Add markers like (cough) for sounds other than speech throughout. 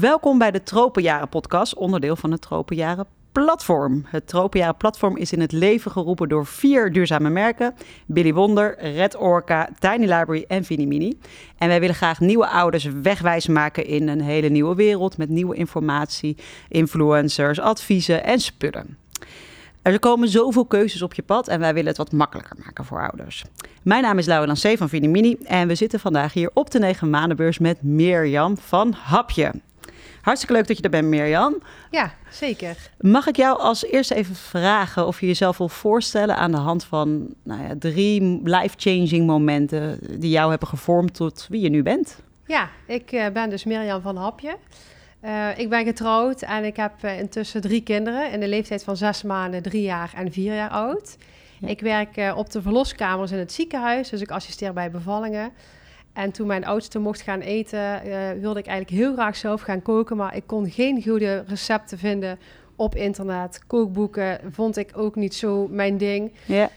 Welkom bij de Tropenjaren podcast, onderdeel van het Tropenjaren Platform. Het Tropenjaren Platform is in het leven geroepen door vier duurzame merken: Billy Wonder, Red Orca, Tiny Library en Vinimini. En wij willen graag nieuwe ouders wegwijs maken in een hele nieuwe wereld met nieuwe informatie, influencers, adviezen en spullen. Er komen zoveel keuzes op je pad en wij willen het wat makkelijker maken voor ouders. Mijn naam is Laura Lancé van Vinimini en we zitten vandaag hier op de 9 maandenbeurs met Mirjam van Hapje. Hartstikke leuk dat je er bent, Mirjam. Ja, zeker. Mag ik jou als eerste even vragen of je jezelf wil voorstellen aan de hand van nou ja, drie life-changing momenten die jou hebben gevormd tot wie je nu bent? Ja, ik uh, ben dus Mirjam van Hapje. Uh, ik ben getrouwd en ik heb uh, intussen drie kinderen in de leeftijd van zes maanden, drie jaar en vier jaar oud. Ja. Ik werk op de verloskamers in het ziekenhuis, dus ik assisteer bij bevallingen. En toen mijn oudste mocht gaan eten, wilde ik eigenlijk heel graag zelf gaan koken, maar ik kon geen goede recepten vinden op internet. Kookboeken vond ik ook niet zo mijn ding. Ja.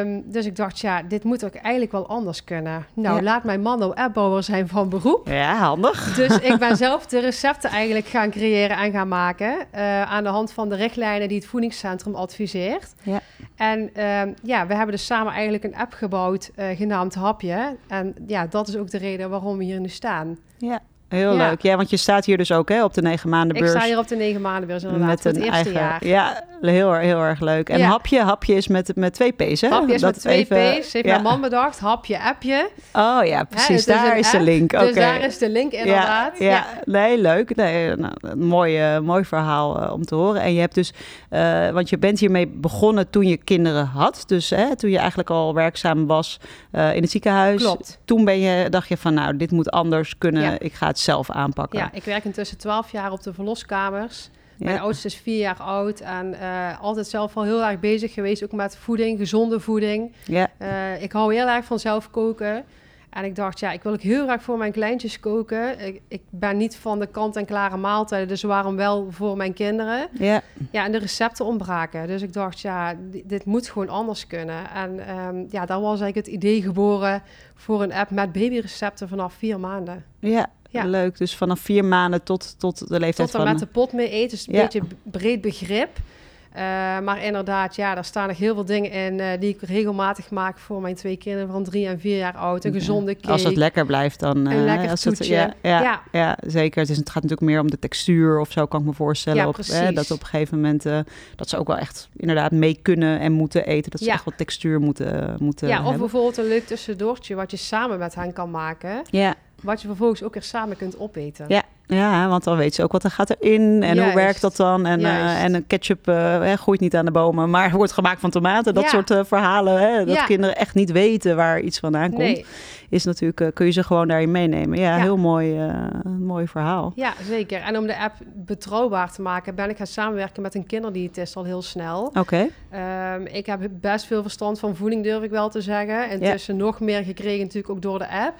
Um, dus ik dacht, ja, dit moet ook eigenlijk wel anders kunnen. Nou, ja. laat mijn man nou appbouwer zijn van beroep. Ja, handig. Dus ik ben zelf de recepten eigenlijk gaan creëren en gaan maken. Uh, aan de hand van de richtlijnen die het voedingscentrum adviseert. Ja. En um, ja, we hebben dus samen eigenlijk een app gebouwd uh, genaamd Hapje. En ja, dat is ook de reden waarom we hier nu staan. Ja. Heel ja. leuk. Ja, want je staat hier dus ook hè, op de negen maanden beurs. Ik sta hier op de negen maanden beurs inderdaad, met het een eerste eigen, jaar. Ja, heel, heel erg leuk. En Ja. hapje, hapje is met, met twee P's, hè? Hapje is Dat met twee even- P's, heeft ja. mijn man bedacht. Hapje, appje. Oh ja, Hè, precies. het daar een is de link. Dus Oké. daar is de link inderdaad. Ja, nee, leuk. Nee, nou, een mooi, eh, mooi verhaal eh, om te horen. En je hebt dus, eh, want je bent hiermee begonnen toen je kinderen had. Dus hè, toen je eigenlijk al werkzaam was in het ziekenhuis. Klopt. Toen ben je, dacht je van, nou, dit moet anders kunnen. Ik ga het zelf aanpakken. Ja, ik werk intussen 12 jaar op de verloskamers. Mijn Ja. oudste is vier jaar oud en eh, altijd zelf al heel erg bezig geweest, ook met voeding, gezonde voeding. Ja, Eh, ik hou heel erg van zelf koken. En ik dacht, ja, ik wil ook heel graag voor mijn kleintjes koken. Ik, ik ben niet van de kant-en-klare maaltijden, dus waarom wel voor mijn kinderen? ja. Ja, en de recepten ontbraken. Dus ik dacht, ja, di- dit moet gewoon anders kunnen. En ehm, ja, daar was eigenlijk het idee geboren voor een app met babyrecepten vanaf vier maanden. Ja, Ja. leuk. Dus vanaf vier maanden tot, tot de leeftijd Tot en van... met de pot mee eten. Dus een Ja. beetje breed begrip. Eh, maar inderdaad, ja, daar staan nog heel veel dingen in eh, die ik regelmatig maak voor mijn twee kinderen van drie en vier jaar oud. Een gezonde cake. Als het lekker blijft, dan... Een eh, lekker als het, ja, ja, ja. Ja. zeker. Het, is, het gaat natuurlijk meer om de textuur of zo, kan ik me voorstellen. Ja, op, dat op een gegeven moment... dat ze ook wel echt inderdaad mee kunnen en moeten eten. Dat ze echt wat textuur moeten, moeten ja, of hebben. bijvoorbeeld een leuk tussendoortje wat je samen met hen kan maken. Ja, Wat je vervolgens ook weer samen kunt opeten. Ja. ja, want dan weet ze ook wat er gaat erin en hoe werkt dat dan. En, Juist. en een ketchup eh, hè, groeit niet aan de bomen, maar (laughs) wordt gemaakt van tomaten. Dat Ja. soort eh, verhalen, hè, dat Ja. kinderen echt niet weten waar iets vandaan komt. Nee, Is natuurlijk, kun je ze gewoon daarin meenemen. Ja, Ja. heel mooi, mooi verhaal. ja, zeker. En om de app betrouwbaar te maken, ben ik gaan samenwerken met een kinderdiëtist al heel snel. Oké, Ehm, ik heb best veel verstand van voeding, durf ik wel te zeggen. Intussen nog meer gekregen natuurlijk ook door de app.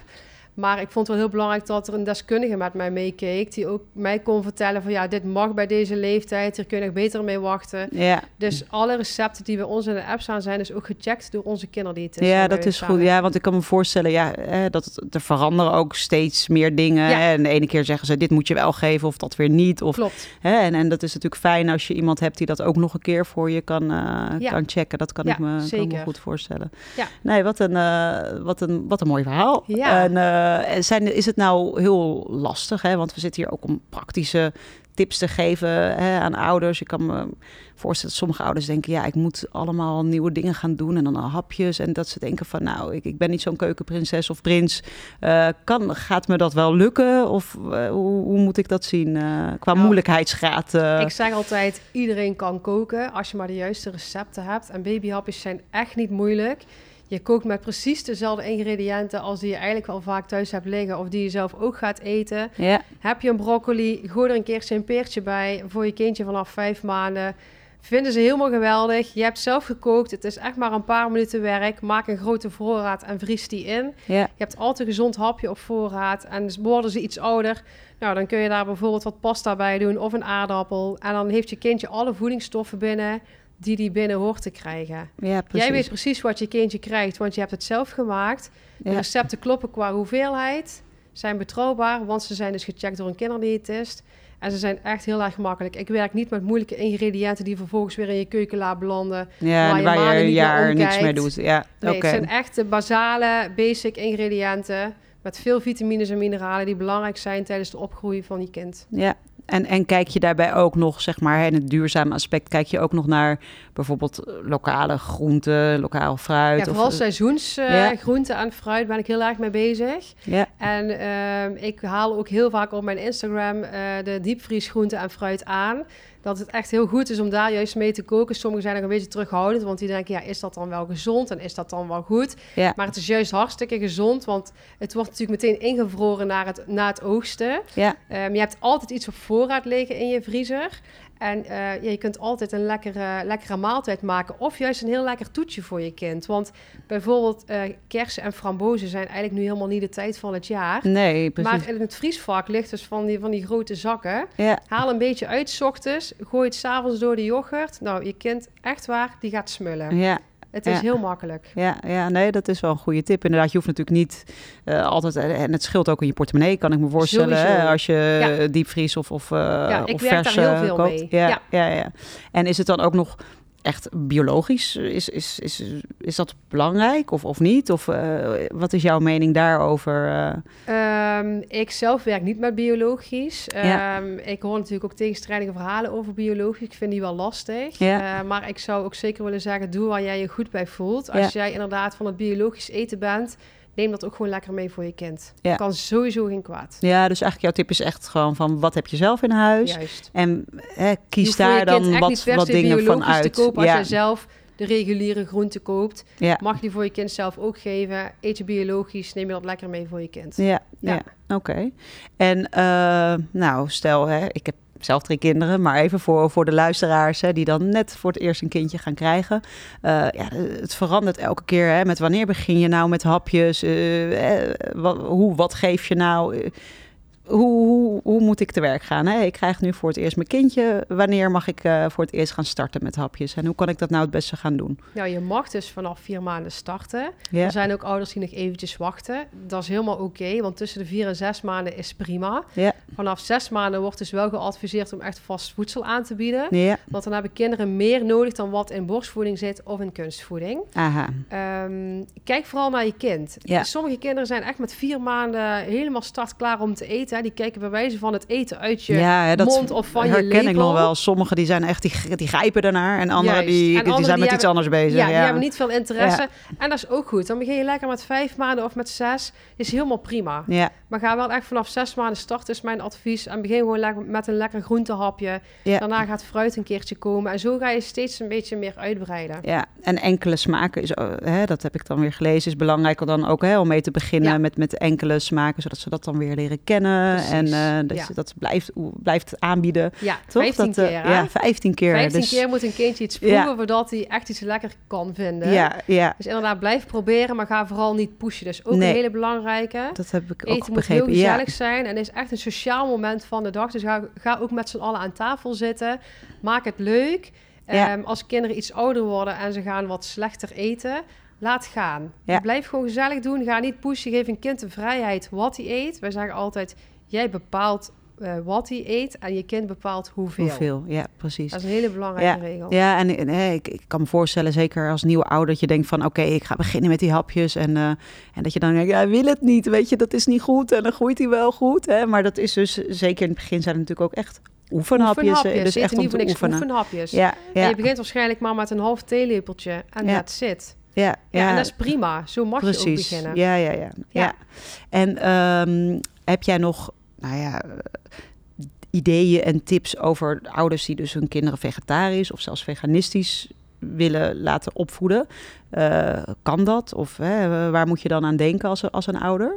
Maar ik vond het wel heel belangrijk dat er een deskundige met mij meekeek... die ook mij kon vertellen van ja, dit mag bij deze leeftijd... hier kun je nog beter mee wachten. ja. Dus alle recepten die bij ons in de app staan... zijn dus ook gecheckt door onze kinderdiëtist. Ja, dat is goed. Ja, want ik kan me voorstellen ja, hè, dat het- er veranderen ook steeds meer dingen. Ja. En de ene keer zeggen ze, dit moet je wel geven of dat weer niet. Of, Klopt. hè, en, en dat is natuurlijk fijn als je iemand hebt die dat ook nog een keer voor je kan, eh, Ja. kan checken. Dat kan, ik me, kan me goed voorstellen. Ja. Nee, wat een, eh, wat, een, wat een mooi verhaal. Ja. En eh, zijn, is het nou heel lastig? Hè? Want we zitten hier ook om praktische tips te geven hè, aan ouders. Ik kan me voorstellen dat sommige ouders denken... ja, ik moet allemaal nieuwe dingen gaan doen en dan hapjes. En dat ze denken van, nou, ik, ik ben niet zo'n keukenprinses of prins. Eh, kan, gaat me dat wel lukken? Of eh, hoe, hoe moet ik dat zien eh, qua Nou, moeilijkheidsgraad? eh? Ik zeg altijd, iedereen kan koken als je maar de juiste recepten hebt. En babyhapjes zijn echt niet moeilijk. Je kookt met precies dezelfde ingrediënten als die je eigenlijk wel vaak thuis hebt liggen. Of die je zelf ook gaat eten. ja, Heb je een broccoli, gooi er een keertje een peertje bij voor je kindje vanaf vijf maanden. Vinden ze helemaal geweldig. Je hebt zelf gekookt. Het is echt maar een paar minuten werk. Maak een grote voorraad en vries die in. ja, Je hebt altijd een gezond hapje op voorraad. En dus worden ze iets ouder, nou, dan kun je daar bijvoorbeeld wat pasta bij doen of een aardappel. En dan heeft je kindje alle voedingsstoffen binnen die die binnen hoort te krijgen. ja. Jij weet precies wat je kindje krijgt, want je hebt het zelf gemaakt. De recepten kloppen qua hoeveelheid. zijn betrouwbaar, want ze zijn dus gecheckt door een kinderdiëtist. En ze zijn echt heel erg gemakkelijk. Ik werk niet met moeilijke ingrediënten die vervolgens weer in je keukenla belanden. Ja, waar je waar je een meer jaar niks omkijkt. mee doet. Ja, Nee, oké. het zijn echt de basale, basic ingrediënten met veel vitamines en mineralen die belangrijk zijn tijdens de opgroei van je kind. Ja, en, en kijk je daarbij ook nog, zeg maar, in het duurzame aspect, kijk je ook nog naar bijvoorbeeld eh, lokale groenten, lokaal fruit? Ja, vooral eh, seizoensgroenten Ja. groenten en fruit ben ik heel erg mee bezig. ja, En ehm, ik haal ook heel vaak op mijn Instagram eh, de diepvriesgroenten en fruit aan. Dat het echt heel goed is om daar juist mee te koken. Sommigen zijn nog een beetje terughoudend, want die denken, ja, is dat dan wel gezond en is dat dan wel goed? ja, Maar het is juist hartstikke gezond, want het wordt natuurlijk meteen ingevroren naar het, na het oogsten. ja, Ehm, je hebt altijd iets op voorraad liggen in je vriezer. En eh, je kunt altijd een lekkere, lekkere maaltijd maken. Of juist een heel lekker toetje voor je kind. Want bijvoorbeeld eh, kersen en frambozen zijn eigenlijk nu helemaal niet de tijd van het jaar. nee, precies. Maar in het vriesvak ligt dus van die, van die grote zakken. ja, Haal een beetje uit 's ochtends. Gooi het s'avonds door de yoghurt. Nou, je kind, echt waar, die gaat smullen. ja, Het is Ja. heel makkelijk. ja, ja, nee, dat is wel een goede tip. Inderdaad, je hoeft natuurlijk niet eh, altijd, en het scheelt ook in je portemonnee, kan ik me voorstellen, hè, als je Ja. diepvries of, of, eh ik of werk vers daar heel eh, veel koopt. mee. Ja, Ja. ja. Ja, En is het dan ook nog echt biologisch? Is, is, is, is dat belangrijk of, of niet? Of eh, wat is jouw mening daarover? eh? Ehm, ik zelf werk niet met biologisch. Ja. Ehm, ik hoor natuurlijk ook tegenstrijdige verhalen over biologisch. Ik vind die wel lastig. Ja. Eh, maar ik zou ook zeker willen zeggen, doe waar jij je goed bij voelt. Als jij inderdaad van het biologisch eten bent, neem dat ook gewoon lekker mee voor je kind. Ja. Kan sowieso geen kwaad. Ja, dus eigenlijk jouw tip is echt gewoon van wat heb je zelf in huis? Juist. En hè, Je kies je daar dan wat, wat dingen van uit. te kopen als ja. jij zelf de reguliere groenten koopt. Ja. Mag je die voor je kind zelf ook geven. Eet je biologisch, neem je dat lekker mee voor je kind. Ja, ja. Ja. oké. En eh, nou, stel, hè, ik heb zelf drie kinderen, maar even voor, voor de luisteraars hè, die dan net voor het eerst een kindje gaan krijgen. Eh, ja, het verandert elke keer. Hè, met wanneer begin je nou met hapjes? Eh, eh, hoe, wat geef je nou? Hoe, hoe, hoe moet ik te werk gaan? Hè? Ik krijg nu voor het eerst mijn kindje. Wanneer mag ik eh, voor het eerst gaan starten met hapjes? En hoe kan ik dat nou het beste gaan doen? Nou, je mag dus vanaf vier maanden starten. Ja, Er zijn ook ouders die nog eventjes wachten. Dat is helemaal oké, want tussen de vier en zes maanden is prima. ja, Vanaf zes maanden wordt dus wel geadviseerd om echt vast voedsel aan te bieden. ja. Want dan hebben kinderen meer nodig dan wat in borstvoeding zit of in kunstvoeding. Aha. Ehm, kijk vooral naar je kind. Sommige kinderen zijn echt met vier maanden helemaal startklaar om te eten. Die kijken bij wijze van het eten uit je ja, hè, dat mond of van je herken ik lepel. nog wel. Sommigen die zijn echt, die, die grijpen ernaar. En anderen Juist. die, En die anderen zijn die met iets anders bezig. Ja, Ja, die hebben niet veel interesse. En dat is ook goed. Dan begin je lekker met vijf maanden of met zes. Is helemaal prima. Ja, Maar ga wel echt vanaf zes maanden starten, is mijn advies. En begin gewoon lekker met een lekker groentehapje. Ja. Daarna gaat fruit een keertje komen. En zo ga je steeds een beetje meer uitbreiden. ja, en enkele smaken, is, oh, hè, dat heb ik dan weer gelezen, is belangrijker dan ook hè, om mee te beginnen met, met enkele smaken, zodat ze dat dan weer leren kennen. En eh, dat ja. je dat blijft, blijft aanbieden. Ja, Toch? 15 dat, eh, keer. hè? Ja, 15 keer. 15 dus, keer moet een kindje iets proeven voordat hij echt iets lekker kan vinden. Ja, ja, Dus inderdaad, blijf proberen, maar ga vooral niet pushen. Dus ook Nee. een hele belangrijke. dat heb ik ook Eten moet heel begrepen. Gezellig zijn en is echt een sociaal moment van de dag. Dus ga, ga ook met z'n allen aan tafel zitten. Maak het leuk. Ja. Ehm, als kinderen iets ouder worden en ze gaan wat slechter eten, laat gaan. Ja. Blijf gewoon gezellig doen. Ga niet pushen. Geef een kind de vrijheid wat hij eet. Wij zeggen altijd, jij bepaalt eh, wat hij eet en je kind bepaalt hoeveel. hoeveel. Ja, precies. Dat is een hele belangrijke regel. Ja, en, ik, ik kan me voorstellen, zeker als nieuwe ouder, dat je denkt van oké, ik ga beginnen met die hapjes. En, eh, en dat je dan denkt, ja, hij wil het niet, weet je, dat is niet goed. En dan groeit hij wel goed. Hè? Maar dat is dus, zeker in het begin zijn het natuurlijk ook echt oefenhapjes. Oefenhapjes. hè, Dus echt om te oefenen. oefenhapjes. Ja, En ja, je begint waarschijnlijk maar met een half theelepeltje en Ja. that's it. ja, Ja, ja, en dat is prima. Zo mag je ook beginnen. Ja, ja, ja, ja. Ja. En ehm, heb jij nog, nou ja, eh, ideeën en tips over ouders die dus hun kinderen vegetarisch of zelfs veganistisch willen laten opvoeden? Eh, kan dat? Of hè, waar moet je dan aan denken als, als een ouder?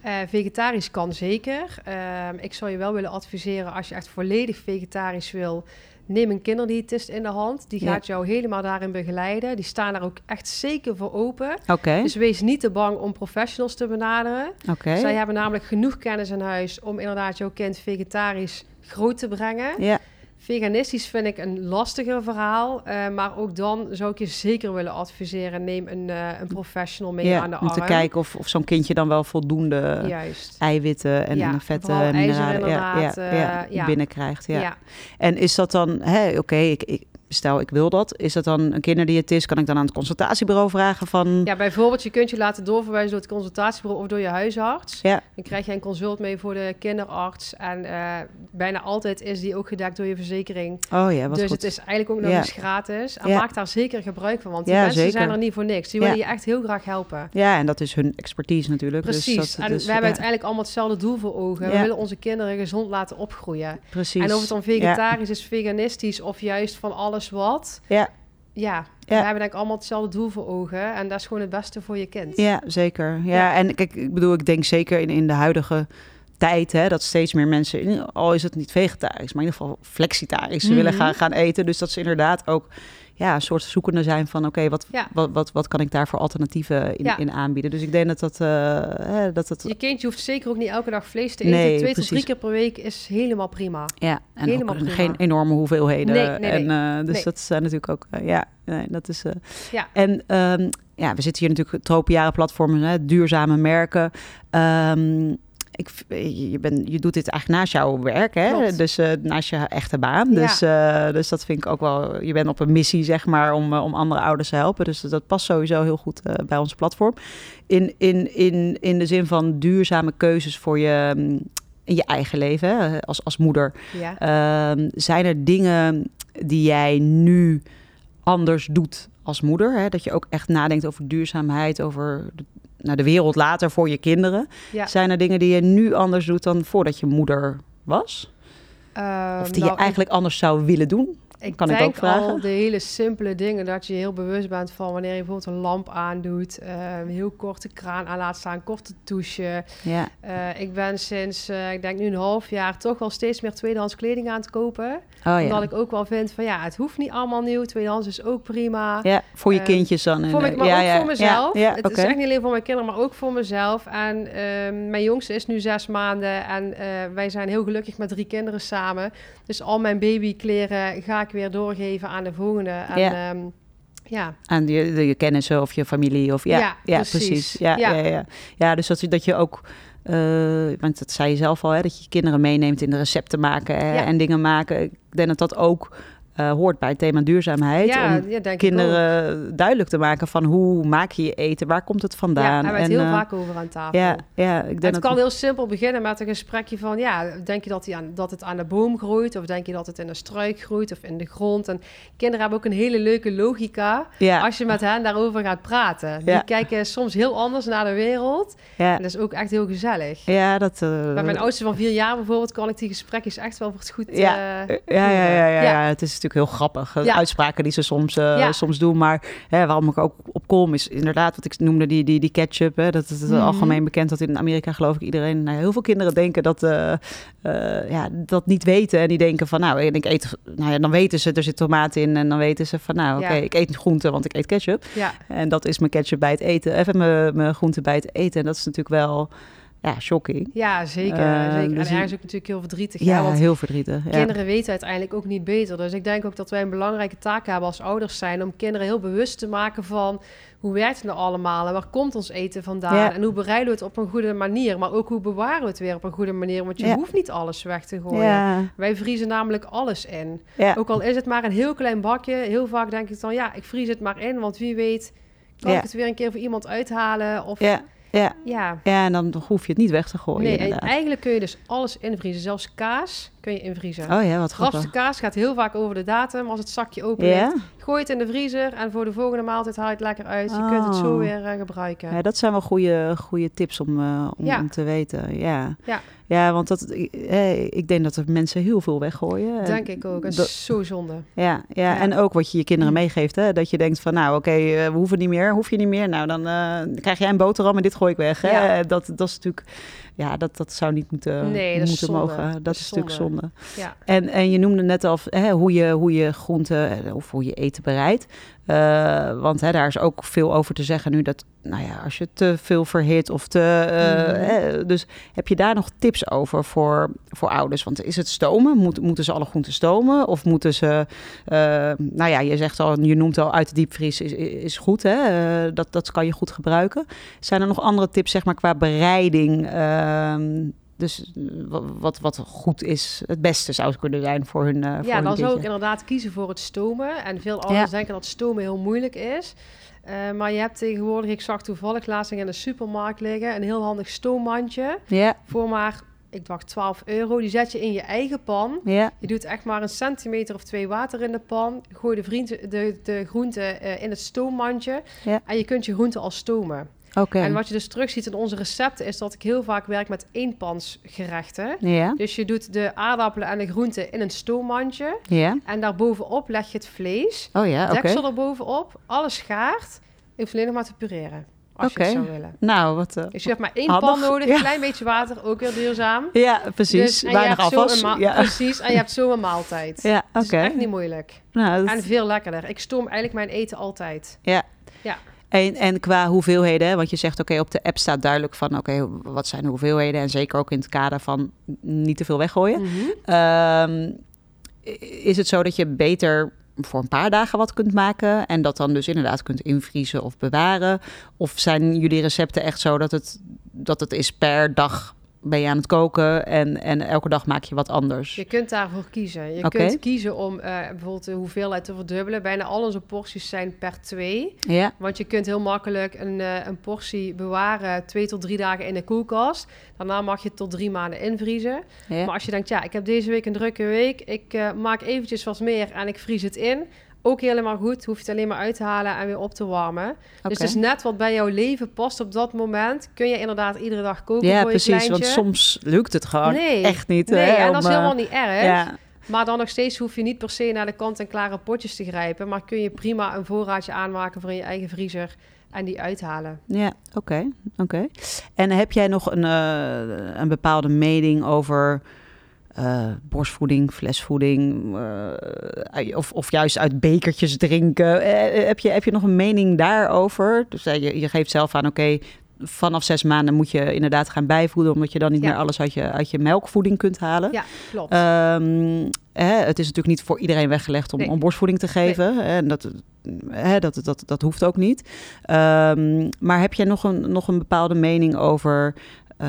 Eh, vegetarisch kan zeker. Ehm, ik zou je wel willen adviseren als je echt volledig vegetarisch wil. Neem een kinderdiëtist in de hand. Die Ja. gaat jou helemaal daarin begeleiden. Die staan daar ook echt zeker voor open. Oké, Dus wees niet te bang om professionals te benaderen. oké. Zij hebben namelijk genoeg kennis in huis om inderdaad jouw kind vegetarisch groot te brengen. Ja, Veganistisch vind ik een lastiger verhaal. Uh, maar ook dan zou ik je zeker willen adviseren. Neem een, uh, een professional mee ja, aan de arm. Om te kijken of, of zo'n kindje dan wel voldoende Juist. eiwitten en, Ja, en vetten en mineralen ja, ja, inderdaad, ja, eh, ja. binnenkrijgt. Ja. En is dat dan, oké, ik, ik, stel ik wil dat. Is dat dan een kinderdiëtist? Kan ik dan aan het consultatiebureau vragen van... Ja, bijvoorbeeld, je kunt je laten doorverwijzen door het consultatiebureau of door je huisarts. Ja. Dan krijg je een consult mee voor de kinderarts. En eh, bijna altijd is die ook gedekt door je verzekering. Oh ja, wat dus goed. het is eigenlijk ook nog Ja. eens gratis. En Ja. maak daar zeker gebruik van, want die Ja, mensen zeker. zijn er niet voor niks. Die willen je echt heel graag helpen. Ja, en dat is hun expertise natuurlijk. Precies. Dus dat, en dus, we hebben uiteindelijk allemaal hetzelfde doel voor ogen. We willen onze kinderen gezond laten opgroeien. Precies. En of het dan vegetarisch is, veganistisch of juist van alles wat. Ja. Ja, we hebben denk ik allemaal hetzelfde doel voor ogen. En dat is gewoon het beste voor je kind. Ja, zeker. Ja, Ja. en kijk, ik bedoel, ik denk zeker in, in de huidige tijd, hè, dat steeds meer mensen, al is het niet vegetarisch, maar in ieder geval flexitarisch, ze willen gaan, gaan eten. Dus dat ze inderdaad ook ja, een soort zoekende zijn van, oké, wat, Ja. wat, wat, wat kan ik daar voor alternatieven in, Ja. in aanbieden? Dus ik denk dat dat, eh, hè, dat, dat Je kindje hoeft zeker ook niet elke dag vlees te eten. Nee, Twee tot precies. drie keer per week is helemaal prima. ja, en helemaal prima. geen enorme hoeveelheden. Nee, nee, en, eh, dus dat zijn natuurlijk ook, eh, ja, nee, dat is. eh, Ja. En ehm, ja, we zitten hier natuurlijk tropenjaren platformen, hè, duurzame merken. Ehm, ik, v- je, ben, je doet dit eigenlijk naast jouw werk, hè? Klopt. Dus eh, naast je echte baan. Ja. Dus, eh, dus dat vind ik ook wel. Je bent op een missie, zeg maar, om, eh, om andere ouders te helpen. Dus dat past sowieso heel goed eh, bij ons platform. In, in, in, in de zin van duurzame keuzes voor je, mm, in je eigen leven, hè, als, als moeder. Ja. Ehm, zijn er dingen die jij nu anders doet als moeder? Hè? Dat je ook echt nadenkt over duurzaamheid, over de, nou, de wereld later voor je kinderen. ja. Zijn er dingen die je nu anders doet dan voordat je moeder was? Ehm, Of die nou, je eigenlijk anders zou willen doen? Ik Kan ik denk ook vragen? al de hele simpele dingen, dat je heel bewust bent van wanneer je bijvoorbeeld een lamp aandoet, een heel korte kraan aan laat staan, korte douche. Ja, Eh, ik ben sinds, eh, ik denk nu een half jaar, toch wel steeds meer tweedehands kleding aan te kopen. oh Omdat ja. ik ook wel vind van ja, het hoeft niet allemaal nieuw, tweedehands is ook prima. Ja, voor je eh, kindjes dan. en, Voor me, eh, maar ja, ook ja, voor mezelf. Ja, het is echt niet alleen voor mijn kinderen, maar ook voor mezelf. En ehm, mijn jongste is nu zes maanden en wij zijn heel gelukkig met drie kinderen samen. Dus al mijn babykleren ga ik weer doorgeven aan de volgende. En, Ja. ehm, ja. Aan je, de, je kennissen of je familie. Of, ja, ja, Ja, precies. precies. Ja, ja. Ja. Ja, dus dat, je- dat je ook... eh, want dat zei je zelf al, hè, dat je je kinderen meeneemt in de recepten maken hè, en dingen maken. Ik denk dat dat ook eh, hoort bij het thema duurzaamheid. Ja, om ja, kinderen duidelijk te maken van hoe maak je je eten, waar komt het Ja, vandaan. daar hebben we het heel eh, vaak over aan tafel. Ja, ja, ik denk Het dat kan heel simpel beginnen met een gesprekje van... ja, denk je dat, die aan, dat het aan de boom groeit... of denk je dat het in een struik groeit of in de grond? En kinderen hebben ook een hele leuke logica... ja, als je met hen daarover gaat praten. Die Ja. kijken soms heel anders naar de wereld. ja, En dat is ook echt heel gezellig. ja, dat. eh, Bij mijn oudste van vier jaar bijvoorbeeld... kan ik die gesprekjes echt wel voor het goed... Ja, ja, ja, ja, ja, Ja. ja. Het is natuurlijk heel grappig. Ja. Uitspraken die ze soms, eh, Ja. soms doen. Maar hè, waarom ik ook op kom is inderdaad wat ik noemde, die, die, die ketchup. Hè, dat is Mhm. algemeen bekend dat in Amerika geloof ik iedereen... Nou, heel veel kinderen denken dat, eh, ja, dat niet weten. En die denken van nou, ik eet, nou ja, dan weten ze er zit tomaat in. En dan weten ze van nou, oké, Ja. ik eet groente, want ik eet ketchup. ja, En dat is mijn ketchup bij het eten. Even mijn, mijn groente bij het eten. En dat is natuurlijk wel ja, shocking. ja, zeker. Eh, zeker. dus En ergens ook natuurlijk heel verdrietig. Ja, want heel verdrietig. Ja. Kinderen weten uiteindelijk ook niet beter. Dus ik denk ook dat wij een belangrijke taak hebben als ouders zijn... om kinderen heel bewust te maken van... hoe werkt het nou allemaal en waar komt ons eten vandaan? Ja. En hoe bereiden we het op een goede manier? Maar ook hoe bewaren we het weer op een goede manier? Want je hoeft niet alles weg te gooien. Wij vriezen namelijk alles in. ja. Ook al is het maar een heel klein bakje. Heel vaak denk ik dan, ja, ik vries het maar in. Want wie weet kan ik het weer een keer voor iemand uithalen. Of ja, ja. ja. Ja, en dan hoef je het niet weg te gooien. Nee, en inderdaad. eigenlijk kun je dus alles invriezen. Zelfs kaas kun je invriezen. Oh ja, wat Grafste grappig. kaas gaat heel vaak over de datum. Als het zakje open Ja? ligt, gooi het in de vriezer en voor de volgende maaltijd haal je het lekker uit. Je kunt het zo Oh. weer eh, gebruiken. ja, dat zijn wel goede, goede tips om, eh, om, Ja. om te weten. Ja, Ja. Ja want dat, eh, ik denk dat er mensen heel veel weggooien. En Denk ik ook. Dat is zo zonde. Ja, ja, Ja. en ook wat je je kinderen Mm. meegeeft. Hè? Dat je denkt van, nou oké, eh, we hoeven niet meer. Hoef je niet meer? Nou, dan eh, krijg jij een boterham en dit gooi ik weg. Hè? Ja. Dat, dat is natuurlijk, ja, dat, dat zou niet moeten, Nee, moeten zonde. mogen. Dat, Dat is, natuurlijk zonde. Ja. En, en je noemde net al hè, hoe, je, hoe je groenten eh, of hoe je eten bereidt. Eh, want hè, daar is ook veel over te zeggen nu dat, nou ja, als je te veel verhit of te. eh, Mhm. hè, dus heb je daar nog tips over voor, voor ouders? Want is het stomen? Moet, moeten ze alle groenten stomen? Of moeten ze, uh, nou ja, je zegt al, je noemt al uit de diepvries is, is goed, hè? Dat, dat kan je goed gebruiken. Zijn er nog andere tips, zeg maar, qua bereiding? Uh, dus wat, wat goed is, het beste zou kunnen zijn voor hun. Uh, ja, voor dan zou ik inderdaad kiezen voor het stomen. En veel ouders ja. denken dat stomen heel moeilijk is. Uh, maar je hebt tegenwoordig, ik zag toevallig laatst in de supermarkt liggen, een heel handig stoommandje. Ja. Voor maar, ik dacht 12 euro. Die zet je in je eigen pan. Ja. Je doet echt maar een centimeter of twee water in de pan. Gooi de, vriend, de, de groenten uh, in het stoommandje. Ja. En je kunt je groenten al stomen. Okay. En wat je dus terugziet in onze recepten is dat ik heel vaak werk met eenpansgerechten. Ja. Dus je doet de aardappelen en de groenten in een stoommandje. Ja. En daarbovenop leg je het vlees. Oh ja. Deksel erbovenop, alles schaart. Je hoeft alleen nog maar te pureren. Als je het zou willen. Nou, wat... Uh, Dus je hebt maar één handig. pan nodig, Ja. een klein beetje water, ook weer duurzaam. ja, precies. Dus, Weinig afwas. Ja, Precies, en je hebt zo een maaltijd. ja oké. Is echt niet moeilijk. Nou, dat- En veel lekkerder. Ik stoom eigenlijk mijn eten altijd. Ja. Ja. En, en qua hoeveelheden, hè, want je zegt oké, op de app staat duidelijk van oké, wat zijn de hoeveelheden? En zeker ook in het kader van niet te veel weggooien. Mhm. Ehm, is het zo dat je beter voor een paar dagen wat kunt maken en dat dan dus inderdaad kunt invriezen of bewaren? Of zijn jullie recepten echt zo dat het, dat het is per dag ben je aan het koken en, en elke dag maak je wat anders? Je kunt daarvoor kiezen. Je kunt kiezen om eh, bijvoorbeeld de hoeveelheid te verdubbelen. Bijna al onze porties zijn per twee. Ja, Want je kunt heel makkelijk een, eh, een portie bewaren twee tot drie dagen in de koelkast. Daarna mag je het tot drie maanden invriezen. ja. Maar als je denkt, ja, ik heb deze week een drukke week. Ik eh, maak eventjes wat meer en ik vries het in. Ook helemaal goed. Hoef je het alleen maar uit te halen en weer op te warmen. Dus het is net wat bij jouw leven past op dat moment. Kun je inderdaad iedere dag koken ja, voor je precies. Want soms lukt het gewoon Nee. echt niet. Nee, hè, en om, dat is eh, helemaal niet erg. Ja, Maar dan nog steeds hoef je niet per se naar de kant-en-klare potjes te grijpen. Maar kun je prima een voorraadje aanmaken voor in je eigen vriezer en die uithalen. Ja, oké. oké. En heb jij nog een, eh, een bepaalde mening over eh, borstvoeding, flesvoeding, eh, of, of juist uit bekertjes drinken? Eh, heb, je, heb je nog een mening daarover? Dus eh, je, je geeft zelf aan, oké, vanaf zes maanden moet je inderdaad gaan bijvoeden, omdat je dan niet Ja. meer alles uit je, uit je melkvoeding kunt halen. Ja, klopt. Ehm, hè, het is natuurlijk niet voor iedereen weggelegd om, Nee. om borstvoeding te geven. En dat, hè, dat, dat, dat hoeft ook niet. Ehm, maar heb jij nog een, nog een bepaalde mening over... eh,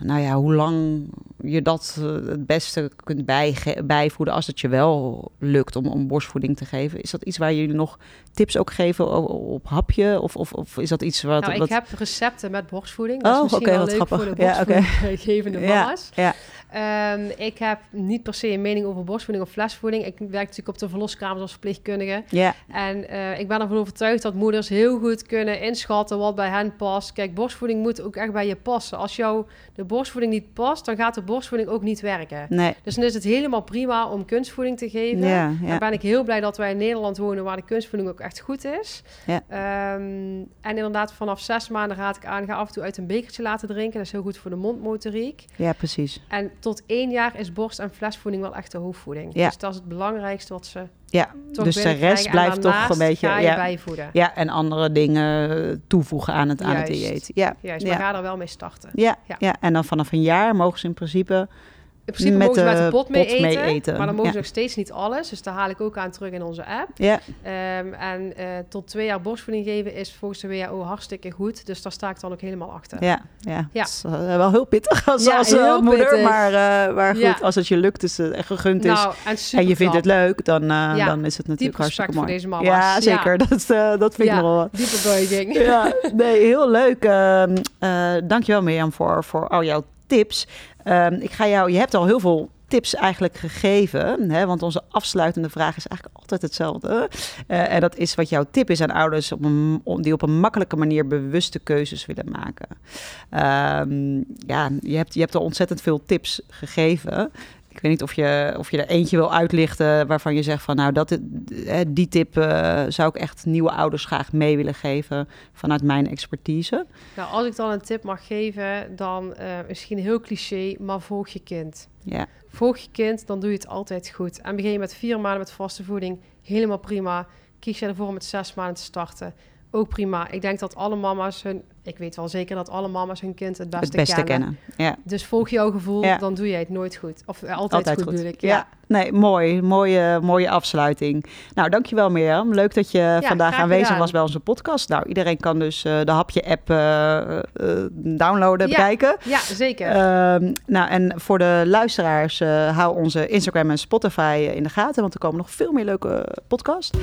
nou ja, hoe lang je dat eh, het beste kunt bijvoeden als het je wel lukt om, om borstvoeding te geven. Is dat iets waar jullie nog tips ook geven op hapje? Of, of, of is dat iets wat... nou, ik wat... heb recepten met borstvoeding. Dat Oh, is misschien oké, wel wat leuk grappig. voor de Ja, oké. borstvoedinggevende (laughs) Ja, ja. Ehm, ik heb niet per se een mening over borstvoeding of flesvoeding. Ik werk natuurlijk op de verloskamers als verpleegkundige. Ja, En eh, ik ben ervan overtuigd dat moeders heel goed kunnen inschatten wat bij hen past. Kijk, borstvoeding moet ook echt bij je passen. Als jou de borstvoeding niet past, dan gaat de borstvoeding ook niet werken. nee. Dus dan is het helemaal prima om kunstvoeding te geven. Ja. ben ik heel blij dat wij in Nederland wonen waar de kunstvoeding ook echt goed is. Ja. Ehm, en inderdaad, vanaf zes maanden raad ik aan, ga af en toe uit een bekertje laten drinken. Dat is heel goed voor de mondmotoriek. ja, precies. En tot één jaar is borst- en flesvoeding wel echt de hoofdvoeding. Ja. Dus dat is het belangrijkste wat ze Ja, dus de rest blijft toch een beetje... ga je ja. bijvoeden. Ja, en andere dingen toevoegen aan het, aan het dieet. Ja, Juist, maar ja. ga er wel mee starten. Ja. ja. en dan vanaf een jaar mogen ze in principe... In principe Met mogen ze met de pot mee pot mee eten, maar dan mogen ja. ze nog steeds niet alles. Dus daar haal ik ook aan terug in onze app. Ja, Ehm, en eh, tot twee jaar borstvoeding geven is volgens de WHO hartstikke goed. Dus daar sta ik dan ook helemaal achter. ja, ja. Ja. Is eh, wel heel pittig als, Ja, als eh, heel moeder. pittig. Maar, maar goed, Ja. als het je lukt, is het echt gegund is... Nou, en, en je vindt het leuk, dan, dan is het natuurlijk hartstikke voor mooi. deze mama's. Ja, zeker. (laughs) Dat, dat vind ik nog wel... Diepe buiging. Ja, nee, heel leuk. Ehm eh, dankjewel Mirjam voor, voor al jouw tips. Ehm, ik ga jou, je hebt al heel veel tips eigenlijk gegeven, hè, want onze afsluitende vraag is eigenlijk altijd hetzelfde. Eh, en dat is wat jouw tip is aan ouders om- die op een makkelijke manier bewuste keuzes willen maken. Ehm, ja, je hebt, je hebt al ontzettend veel tips gegeven. Ik weet niet of je, of je er eentje wil uitlichten waarvan je zegt van nou, dat, eh, die tip eh, zou ik echt nieuwe ouders graag mee willen geven vanuit mijn expertise. Nou, als ik dan een tip mag geven, dan eh, misschien heel cliché, maar volg je kind. Ja, Volg je kind, dan doe je het altijd goed. En begin je met vier maanden met vaste voeding, helemaal prima. Kies je ervoor om met zes maanden te starten, ook prima. Ik denk dat alle mama's hun... Ik weet wel zeker dat alle mama's hun kind het beste, Het beste kennen. Ja. Dus volg jouw gevoel, Ja. dan doe je het nooit goed. Of eh, altijd, Altijd goed, ik. Ja. Ja. nee, mooi. Mooie, mooie afsluiting. Nou, dankjewel Mirjam. Leuk dat je vandaag aanwezig gedaan. was bij onze podcast. Nou, iedereen kan dus eh, de Hapje-app eh, eh, downloaden, Ja. bekijken. ja, zeker. Ehm, nou, en voor de luisteraars, hou onze Instagram en Spotify in de gaten, want er komen nog veel meer leuke podcasts.